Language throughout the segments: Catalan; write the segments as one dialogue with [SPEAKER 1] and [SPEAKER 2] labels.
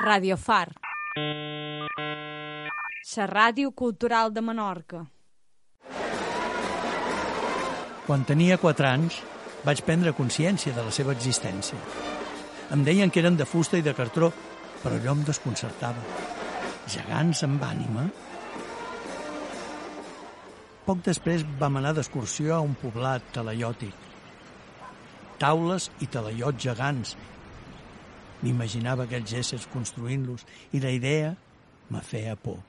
[SPEAKER 1] Radio Far. La ràdio cultural de Menorca.
[SPEAKER 2] Quan tenia 4 anys, vaig prendre consciència de la seva existència. Em deien que eren de fusta i de cartró, però allò em desconcertava. Gegants amb ànima? Poc després vam anar d'excursió a un poblat talaiòtic. Taules i talaiots gegants. M'imaginava aquells éssers construint-los i la idea me feia por.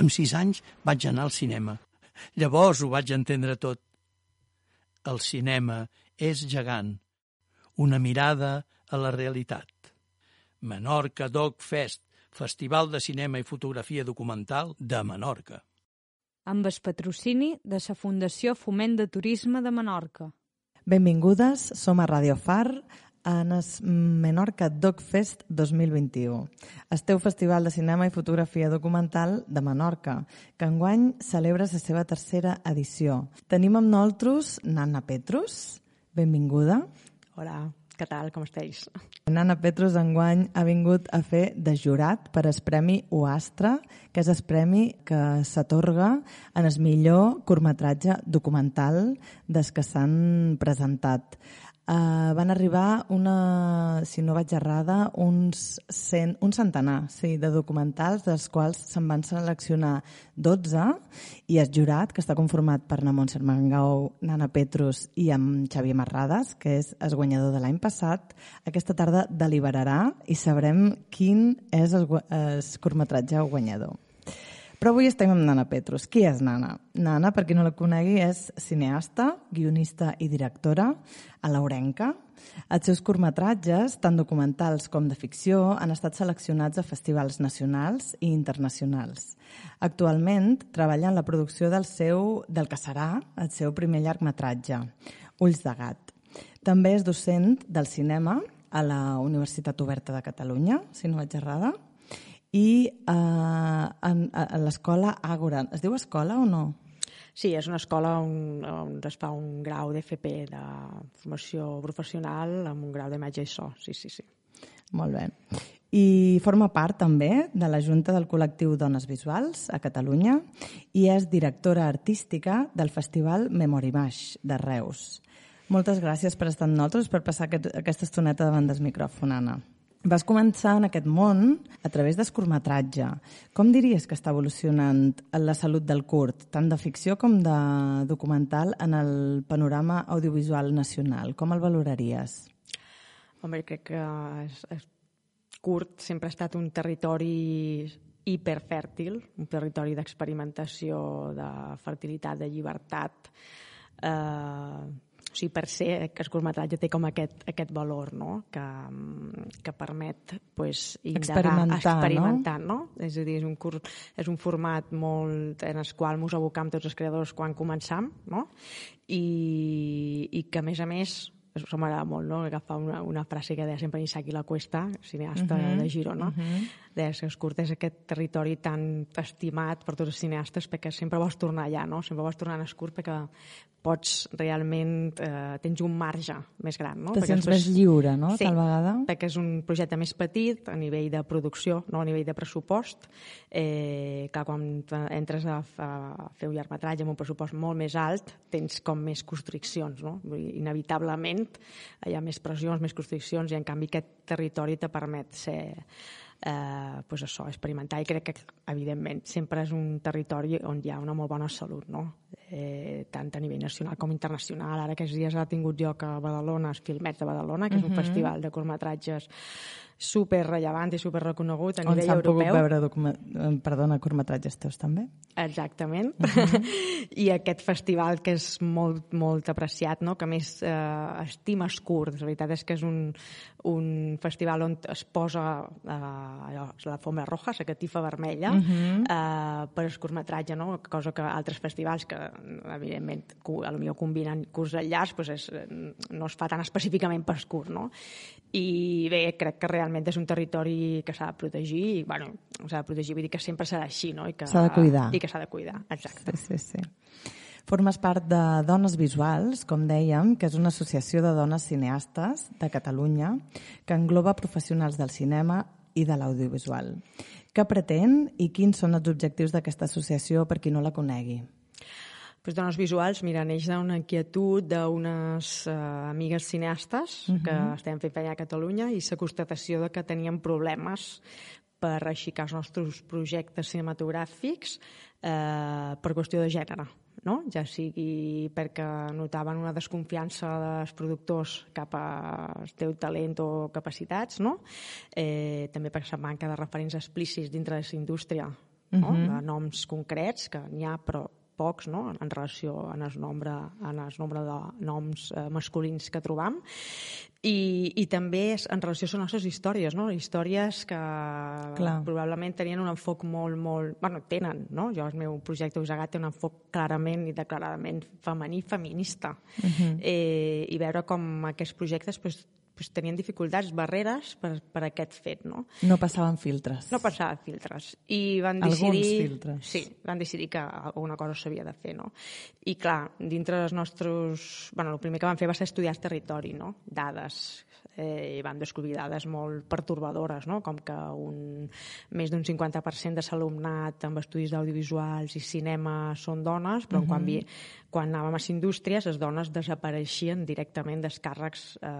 [SPEAKER 2] Amb sis anys vaig anar al cinema. Llavors ho vaig entendre tot. El cinema és gegant. Una mirada a la realitat. Menorca Dog Fest, Festival de Cinema i Fotografia Documental de Menorca.
[SPEAKER 1] Amb el patrocini de la Fundació Foment de Turisme de Menorca.
[SPEAKER 3] Benvingudes, som a Radio Far en el Menorca Dog Fest 2021, el teu festival de cinema i fotografia documental de Menorca, que enguany celebra la seva tercera edició. Tenim amb nosaltres Nana Petrus, benvinguda.
[SPEAKER 4] Hola, què tal, com esteu?
[SPEAKER 3] Nana Petrus enguany ha vingut a fer de jurat per al Premi Oastra, que és el premi que s'atorga en el millor curtmetratge documental des que s'han presentat. Uh, van arribar una, si no vaig errada, uns cent, un centenar sí, de documentals, dels quals se'n van seleccionar 12 i el jurat, que està conformat per na Montserrat Mangau, Nana Petrus i amb Xavier Marrades, que és el guanyador de l'any passat, aquesta tarda deliberarà i sabrem quin és el, el curtmetratge guanyador. Però avui estem amb Nana Petrus. Qui és Nana? Nana, per qui no la conegui, és cineasta, guionista i directora a l'Aurenca. Els seus curtmetratges, tant documentals com de ficció, han estat seleccionats a festivals nacionals i internacionals. Actualment treballa en la producció del seu del que serà el seu primer llargmetratge, Ulls de gat. També és docent del cinema a la Universitat Oberta de Catalunya, si no vaig errada, i uh, en, a l'escola Àgora. Es diu escola o no?
[SPEAKER 4] Sí, és una escola on, on es fa un grau d'FP de formació professional amb un grau d'imatge i so. Sí, sí, sí.
[SPEAKER 3] Molt bé. I forma part també de la Junta del col·lectiu Dones Visuals a Catalunya i és directora artística del Festival Memorimash de Reus. Moltes gràcies per estar amb nosaltres, per passar aquest, aquesta estoneta davant del micròfon, Anna. Vas començar en aquest món a través del curtmetratge. Com diries que està evolucionant la salut del curt, tant de ficció com de documental, en el panorama audiovisual nacional? Com el valoraries?
[SPEAKER 4] Home, crec que és, és curt sempre ha estat un territori hiperfèrtil, un territori d'experimentació, de fertilitat, de llibertat, eh, o sigui, per ser que el curtmetratge té com aquest, aquest valor, no? que, que permet pues,
[SPEAKER 3] experimentar,
[SPEAKER 4] experimentar
[SPEAKER 3] no?
[SPEAKER 4] no? És a dir, és un, curt, és un format molt en el qual ens abocam tots els creadors quan començam, no? I, i que, a més a més, això m'agrada molt, no? agafar una, una frase que deia sempre Isaki La Cuesta, cineasta uh -huh, de Girona, uh -huh. deia que es curta és aquest territori tan estimat per tots els cineastes perquè sempre vols tornar allà, no? sempre vols tornar a Escurt perquè pots realment, eh, tens un marge més gran. No?
[SPEAKER 3] Te sents més lliure, no?,
[SPEAKER 4] sí,
[SPEAKER 3] tal vegada.
[SPEAKER 4] perquè és un projecte més petit a nivell de producció, no a nivell de pressupost, eh, que quan entres a, a fer un llargmetratge amb un pressupost molt més alt, tens com més constriccions, no? Vull dir, inevitablement hi ha més pressions, més constriccions, i en canvi aquest territori te permet ser eh, pues això, experimentar i crec que evidentment sempre és un territori on hi ha una molt bona salut no? eh, tant a nivell nacional com internacional ara aquests dies ha tingut lloc a Badalona els Filmets de Badalona, que és uh -huh. un festival de curtmetratges super rellevant i super reconegut a nivell europeu.
[SPEAKER 3] On s'han pogut veure perdona, curtmetratges teus també?
[SPEAKER 4] Exactament. Uh -huh. I aquest festival que és molt, molt apreciat, no? que més eh, estima els curts. La veritat és que és un, un festival on es posa eh, allò, la fombra roja, la catifa vermella, uh -huh. eh, per el curtmetratge, no? cosa que altres festivals que, evidentment, a lo millor combinen curts llargs, doncs és, no es fa tan específicament per curt, no? I bé, crec que realment és un territori que s'ha de protegir i, bueno, s'ha de protegir, vull dir que sempre serà així, no? I que
[SPEAKER 3] s'ha de cuidar.
[SPEAKER 4] I que s'ha de cuidar, exacte.
[SPEAKER 3] Sí, sí, sí. Formes part de Dones Visuals, com dèiem, que és una associació de dones cineastes de Catalunya que engloba professionals del cinema i de l'audiovisual. Què pretén i quins són els objectius d'aquesta associació per qui no la conegui?
[SPEAKER 4] Pues, dones visuals, mira, neix d'una inquietud d'unes uh, amigues cineastes uh -huh. que estem fent feina a Catalunya i la constatació de que teníem problemes per aixecar els nostres projectes cinematogràfics eh, per qüestió de gènere no? ja sigui perquè notaven una desconfiança dels productors cap al teu talent o capacitats, no? eh, també per la manca de referents explícits dintre de la indústria, no? Uh -huh. de noms concrets, que n'hi ha, però pocs no? en relació en el nombre, en el nombre de noms eh, masculins que trobam i, i també en relació a les nostres històries, no? històries que Clar. probablement tenien un enfoc molt, molt... bueno, tenen, no? Jo, el meu projecte Usagat té un enfoc clarament i declaradament femení, feminista. Uh -huh. eh, I veure com aquests projectes pues, pues, tenien dificultats, barreres per, per aquest fet. No?
[SPEAKER 3] no passaven filtres.
[SPEAKER 4] No passaven filtres. I van decidir...
[SPEAKER 3] Alguns filtres.
[SPEAKER 4] Sí, van decidir que alguna cosa s'havia de fer. No? I clar, dintre dels nostres... Bueno, el primer que van fer va ser estudiar el territori, no? dades, eh, i vam descobrir dades molt pertorbadores, no? com que un, més d'un 50% de l'alumnat amb estudis d'audiovisuals i cinema són dones, però uh -huh. quan, vi, quan anàvem a les indústries les dones desapareixien directament dels càrrecs eh,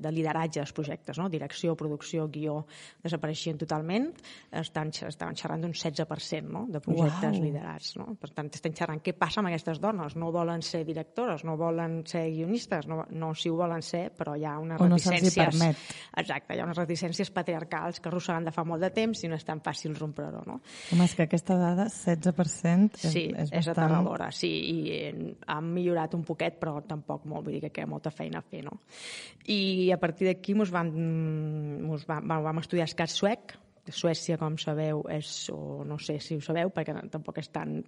[SPEAKER 4] de lideratge dels projectes, no? direcció, producció, guió, desapareixien totalment, estan, estaven xerrant d'un 16% no? de projectes wow. liderats. No? Per tant, estem xerrant què passa amb aquestes dones, no volen ser directores, no volen ser guionistes, no, no si ho volen ser, però hi ha una reticència
[SPEAKER 3] permet.
[SPEAKER 4] Exacte, hi ha unes reticències patriarcals que arrosseguen de fa molt de temps i no és tan fàcil romper-ho, no?
[SPEAKER 3] Home, és que aquesta dada, 16%, és,
[SPEAKER 4] sí,
[SPEAKER 3] és,
[SPEAKER 4] és bastant... aterradora, sí, i han millorat un poquet, però tampoc molt, vull dir que queda molta feina a fer, no? I a partir d'aquí mos van, mos vam, vam estudiar escat suec, Suècia, com sabeu, és, o no sé si ho sabeu, perquè tampoc és tant,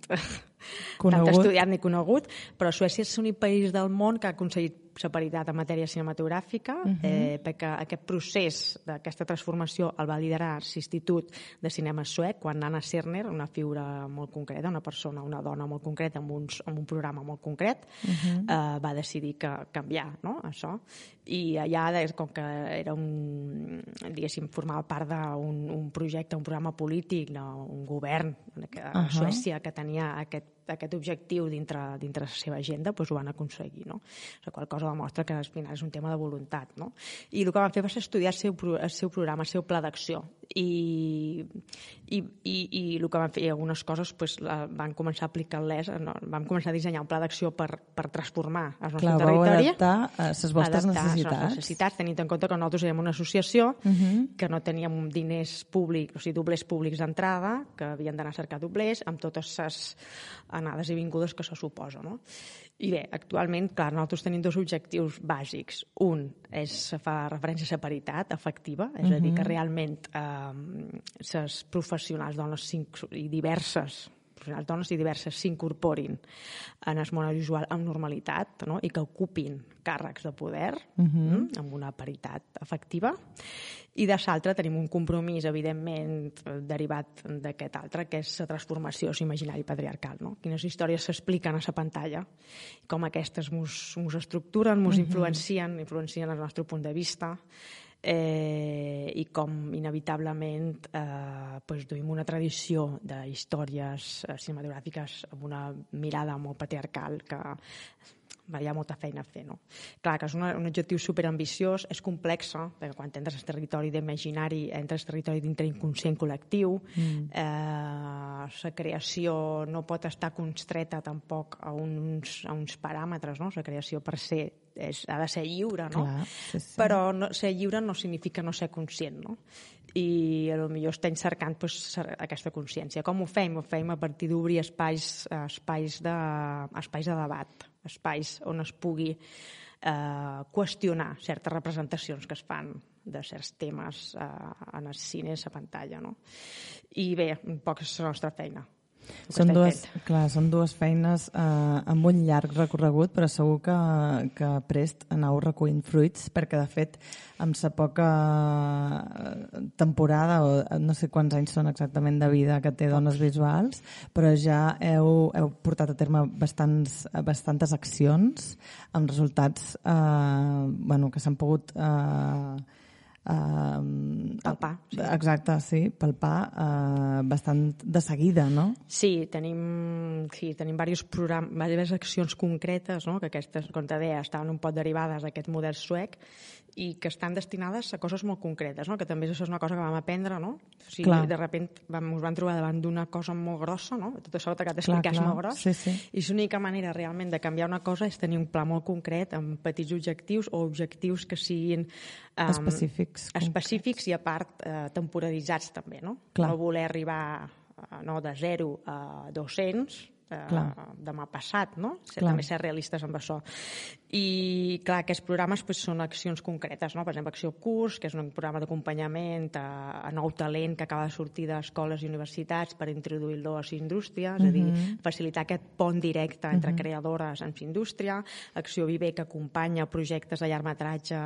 [SPEAKER 4] tant estudiat ni conegut, però Suècia és l'únic país del món que ha aconseguit la paritat en matèria cinematogràfica, uh -huh. eh, perquè aquest procés d'aquesta transformació el va liderar l'Institut de Cinema Suec, quan Anna Serner, una figura molt concreta, una persona, una dona molt concreta, amb, uns, amb un programa molt concret, uh -huh. eh, va decidir que canviar no? això. I allà, com que era un, diguéssim, formava part d'un un projecte, un programa polític, no? un govern a uh -huh. Suècia que tenia aquest aquest objectiu dintre, dintre la seva agenda doncs ho van aconseguir. No? La qual cosa demostra que al final és un tema de voluntat. No? I el que van fer va ser estudiar el seu, el seu programa, el seu pla d'acció. I, i, i, I el que van fer, algunes coses doncs, la, van començar a aplicar-les, no, vam començar a dissenyar un pla d'acció per, per transformar el nostre
[SPEAKER 3] Clar,
[SPEAKER 4] territori.
[SPEAKER 3] adaptar a les vostres
[SPEAKER 4] adaptar
[SPEAKER 3] necessitats.
[SPEAKER 4] les necessitats, tenint en compte que nosaltres érem una associació uh -huh. que no teníem diners públics, o sigui, doblers públics d'entrada, que havien d'anar a cercar doblers, amb totes les anades i vingudes que això suposa. No? I bé, actualment, clar, nosaltres tenim dos objectius bàsics. Un és fa referència a la paritat efectiva, és uh -huh. a dir, que realment eh, les professionals dones i diverses professionals dones i diverses s'incorporin en el món audiovisual amb normalitat no? i que ocupin càrrecs de poder uh -huh. amb una paritat efectiva i de l'altre tenim un compromís, evidentment, derivat d'aquest altre, que és la transformació imaginari patriarcal. No? Quines històries s'expliquen a la pantalla, com aquestes mos, mos estructuren, mos influencien, influencien el nostre punt de vista, eh, i com inevitablement eh, pues, duim una tradició de històries eh, cinematogràfiques amb una mirada molt patriarcal que hi ha molta feina a fer. No? Clar, que és una, un objectiu superambiciós, és complex, perquè quan entres al territori d'imaginari, entres al territori d'inconscient col·lectiu, mm. eh, la creació no pot estar constreta tampoc a uns, a uns paràmetres, no? la creació per ser és, ha de ser lliure, no?
[SPEAKER 3] Clar, sí, sí.
[SPEAKER 4] Però no, ser lliure no significa no ser conscient, no? I a lo millor estem cercant pues, aquesta consciència. Com ho fem? Ho fem a partir d'obrir espais, espais, de, espais de debat, espais on es pugui eh, qüestionar certes representacions que es fan de certs temes eh, en el cine, a la pantalla. No? I bé, un poc és la nostra feina.
[SPEAKER 3] Són dues, clar, són dues feines eh, amb un llarg recorregut, però segur que, que prest aneu recollint fruits, perquè de fet amb sa poca eh, temporada, o no sé quants anys són exactament de vida que té Dones Visuals, però ja heu, heu portat a terme bastants, bastantes accions amb resultats eh, bueno, que s'han pogut eh,
[SPEAKER 4] Uh, palpar.
[SPEAKER 3] Sí. Exacte, sí, palpar uh, bastant de seguida, no?
[SPEAKER 4] Sí, tenim, sí, tenim diversos programes, diverses accions concretes, no? que aquestes, com te deia, estaven un pot derivades d'aquest model suec i que estan destinades a coses molt concretes, no? que també això és una cosa que vam aprendre, no? O sigui, clar. de repente vam, ens vam trobar davant d'una cosa molt grossa, no? Tot això que t'explicar és molt gros,
[SPEAKER 3] sí, sí.
[SPEAKER 4] i l'única manera realment de canviar una cosa és tenir un pla molt concret amb petits objectius o objectius que siguin
[SPEAKER 3] um, específics,
[SPEAKER 4] específics i a part eh, temporalitzats també, no?
[SPEAKER 3] Clar.
[SPEAKER 4] No voler arribar uh, no, de 0 a 200 eh, demà passat, no? Ser, també ser realistes amb això. I, clar, aquests programes pues, són accions concretes, no? Per exemple, Acció Curs, que és un programa d'acompanyament a, a nou talent que acaba de sortir d'escoles i universitats per introduir-lo a indústria, és a dir, mhm. facilitar aquest pont directe entre mhm. -huh. creadores en indústria, Acció Viver, que acompanya projectes de llargmetratge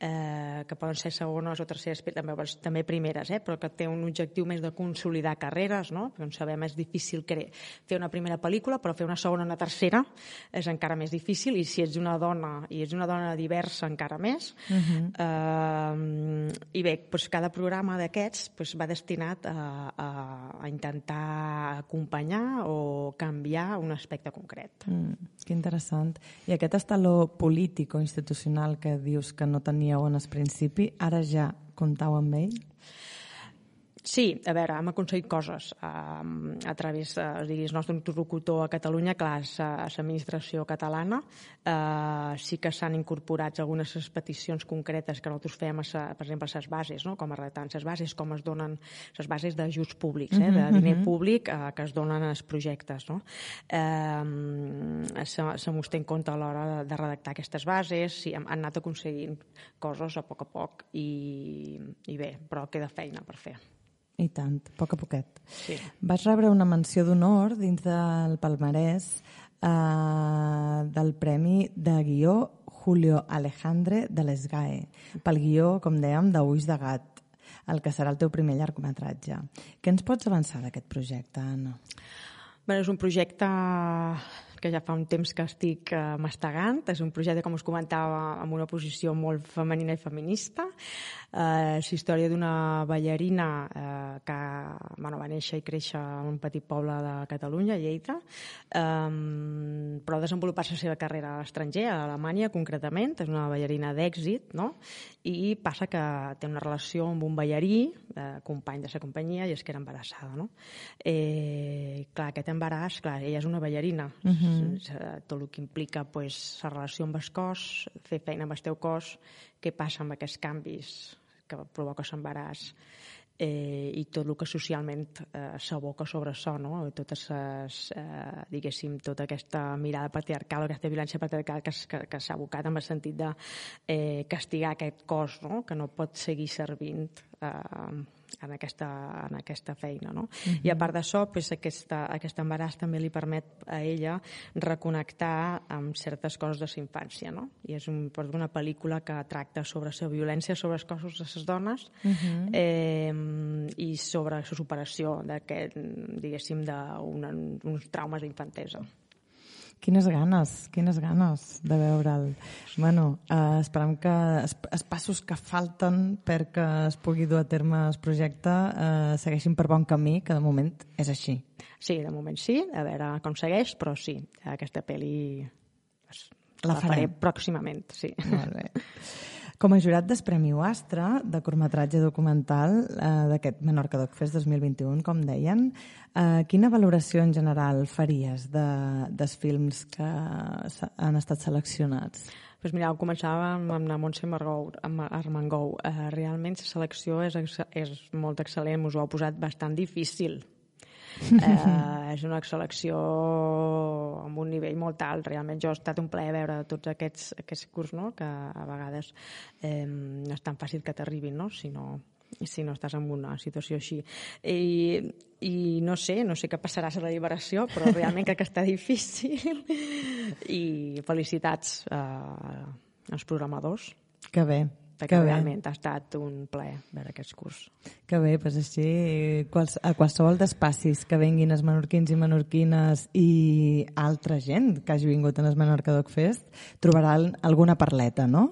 [SPEAKER 4] eh, que poden ser segones o terceres, també, també primeres, eh? però que té un objectiu més de consolidar carreres, no? Perquè, com sabem, és difícil fer una primera pel·lícula, però fer una segona o una tercera és encara més difícil, i si ets una dona i és una dona diversa encara més. Uh -huh. eh, I bé, doncs cada programa d'aquests doncs, va destinat a, a, a intentar acompanyar o canviar un aspecte concret.
[SPEAKER 3] Mm, que interessant. I aquest estaló polític o institucional que dius que no teníeu en el principi, ara ja comptau amb ell?
[SPEAKER 4] Sí, a veure, hem aconseguit coses uh, a través, uh, diguis, nostre interlocutor a Catalunya, clar, és l'administració catalana. Uh, sí que s'han incorporat algunes peticions concretes que nosaltres fem, a per exemple, a les bases, no? com a redactant les bases, com es donen les bases d'ajuts públics, eh? de diner públic uh, que es donen als projectes. No? Uh, se, se té en compte a l'hora de, de redactar aquestes bases, sí, hem, han anat aconseguint coses a poc a poc i, i bé, però queda feina per fer.
[SPEAKER 3] I tant, a poc a poquet.
[SPEAKER 4] Sí.
[SPEAKER 3] Vas rebre una menció d'honor dins del palmarès eh, del Premi de Guió Julio Alejandre de l'Esgae, pel guió, com dèiem, de Ulls de Gat, el que serà el teu primer llargmetratge. Què ens pots avançar d'aquest projecte, Anna?
[SPEAKER 4] Bé, és un projecte que ja fa un temps que estic eh, mastegant. És un projecte, com us comentava, amb una posició molt femenina i feminista. Eh, és història d'una ballarina eh, que bueno, va néixer i créixer en un petit poble de Catalunya, Lleida, eh, però ha desenvolupat la seva carrera a l'estranger, a Alemanya concretament. És una ballarina d'èxit, no? I passa que té una relació amb un ballarí, eh, company de la companyia, i és que era embarassada, no? Eh, clar, aquest embaràs, clar, ella és una ballarina, uh -huh -hmm. tot el que implica pues, la relació amb el cos, fer feina amb el teu cos, què passa amb aquests canvis que provoca l'embaràs eh, i tot el que socialment eh, s'aboca sobre això, no? totes les, eh, diguéssim, tota aquesta mirada patriarcal, aquesta violència patriarcal que, que, que s'ha abocat en el sentit de eh, castigar aquest cos, no? que no pot seguir servint eh, en aquesta, en aquesta feina. No? Uh -huh. I a part d'això, pues, aquesta, aquest embaràs també li permet a ella reconnectar amb certes coses de la infància. No? I és un, una pel·lícula que tracta sobre la violència sobre els cossos de les dones uh -huh. eh, i sobre la superació d'aquest, diguéssim, d'uns traumes d'infantesa.
[SPEAKER 3] Quines ganes, quines ganes de veure'l. Bueno, eh, esperem que els, els passos que falten perquè es pugui dur a terme el projecte eh, segueixin per bon camí, que de moment és així.
[SPEAKER 4] Sí, de moment sí, a veure com segueix, però sí, aquesta pel·li
[SPEAKER 3] la, la faré
[SPEAKER 4] pròximament, sí.
[SPEAKER 3] Molt bé. Com a jurat del Premi Astra de curtmetratge documental eh, d'aquest Menorca Doc Fest 2021, com deien, eh, quina valoració en general faries de, dels films que han estat seleccionats?
[SPEAKER 4] Pues mira, començàvem amb la Montse Margou, amb Armengou. Eh, realment la selecció és, és molt excel·lent, us ho ha posat bastant difícil eh, és una selecció amb un nivell molt alt. Realment jo he estat un plaer veure tots aquests, aquests curs, no? que a vegades eh, no és tan fàcil que t'arribin, no? sinó si no estàs en una situació així. I, i no sé, no sé què passarà a la liberació, però realment crec que està difícil. I felicitats eh, als programadors.
[SPEAKER 3] Que bé, que bé.
[SPEAKER 4] realment ha estat un ple veure aquest curs.
[SPEAKER 3] Que bé, doncs així quals, a qualsevol d'espacis que venguin els menorquins i menorquines i altra gent que hagi vingut en el Menorca Dog Fest trobaran alguna parleta, no?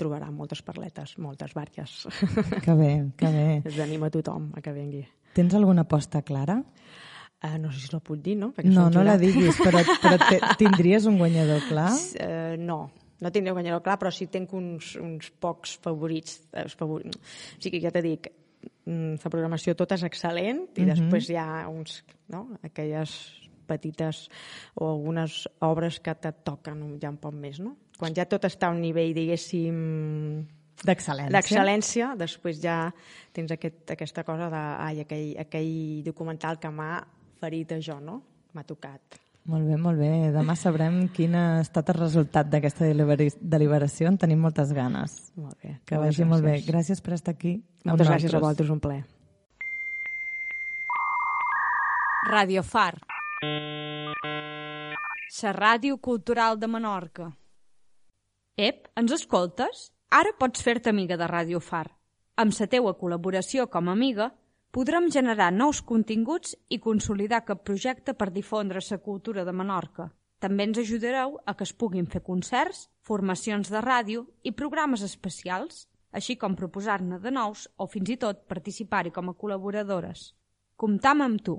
[SPEAKER 4] Trobarà moltes parletes, moltes vàries.
[SPEAKER 3] Que bé, que bé.
[SPEAKER 4] Es anima a tothom a que vengui.
[SPEAKER 3] Tens alguna aposta clara?
[SPEAKER 4] Uh, no sé si la puc dir, no? Perquè
[SPEAKER 3] No, no la diguis, però, però tindries un guanyador clar?
[SPEAKER 4] Uh, no, no tindré guanyador clar, però sí tinc uns, uns pocs favorits. Eh, favor... O sigui, ja t'he dit, mm, la programació tota és excel·lent i
[SPEAKER 3] Mhm.
[SPEAKER 4] després hi ha uns, no? aquelles petites o algunes obres que te toquen ja un poc més, no? Quan ja tot està a un nivell, diguéssim,
[SPEAKER 3] D'excel·lència.
[SPEAKER 4] d'excel·lència, després ja tens aquest, aquesta cosa de, ai, aquell, aquell documental que m'ha ferit a jo, no? M'ha tocat.
[SPEAKER 3] Molt bé, molt bé. Demà sabrem quin ha estat el resultat d'aquesta deliberació. En tenim moltes ganes.
[SPEAKER 4] Molt bé.
[SPEAKER 3] Que
[SPEAKER 4] Moltes
[SPEAKER 3] vagi molt bé.
[SPEAKER 4] gràcies.
[SPEAKER 3] Gràcies per estar aquí.
[SPEAKER 4] Moltes gràcies a vosaltres, un ple.
[SPEAKER 1] Radio Far. La ràdio cultural de Menorca. Ep, ens escoltes? Ara pots fer-te amiga de Radio Far. Amb la teua col·laboració com a amiga, podrem generar nous continguts i consolidar aquest projecte per difondre la cultura de Menorca. També ens ajudareu a que es puguin fer concerts, formacions de ràdio i programes especials, així com proposar-ne de nous o fins i tot participar-hi com a col·laboradores. Comptam amb tu.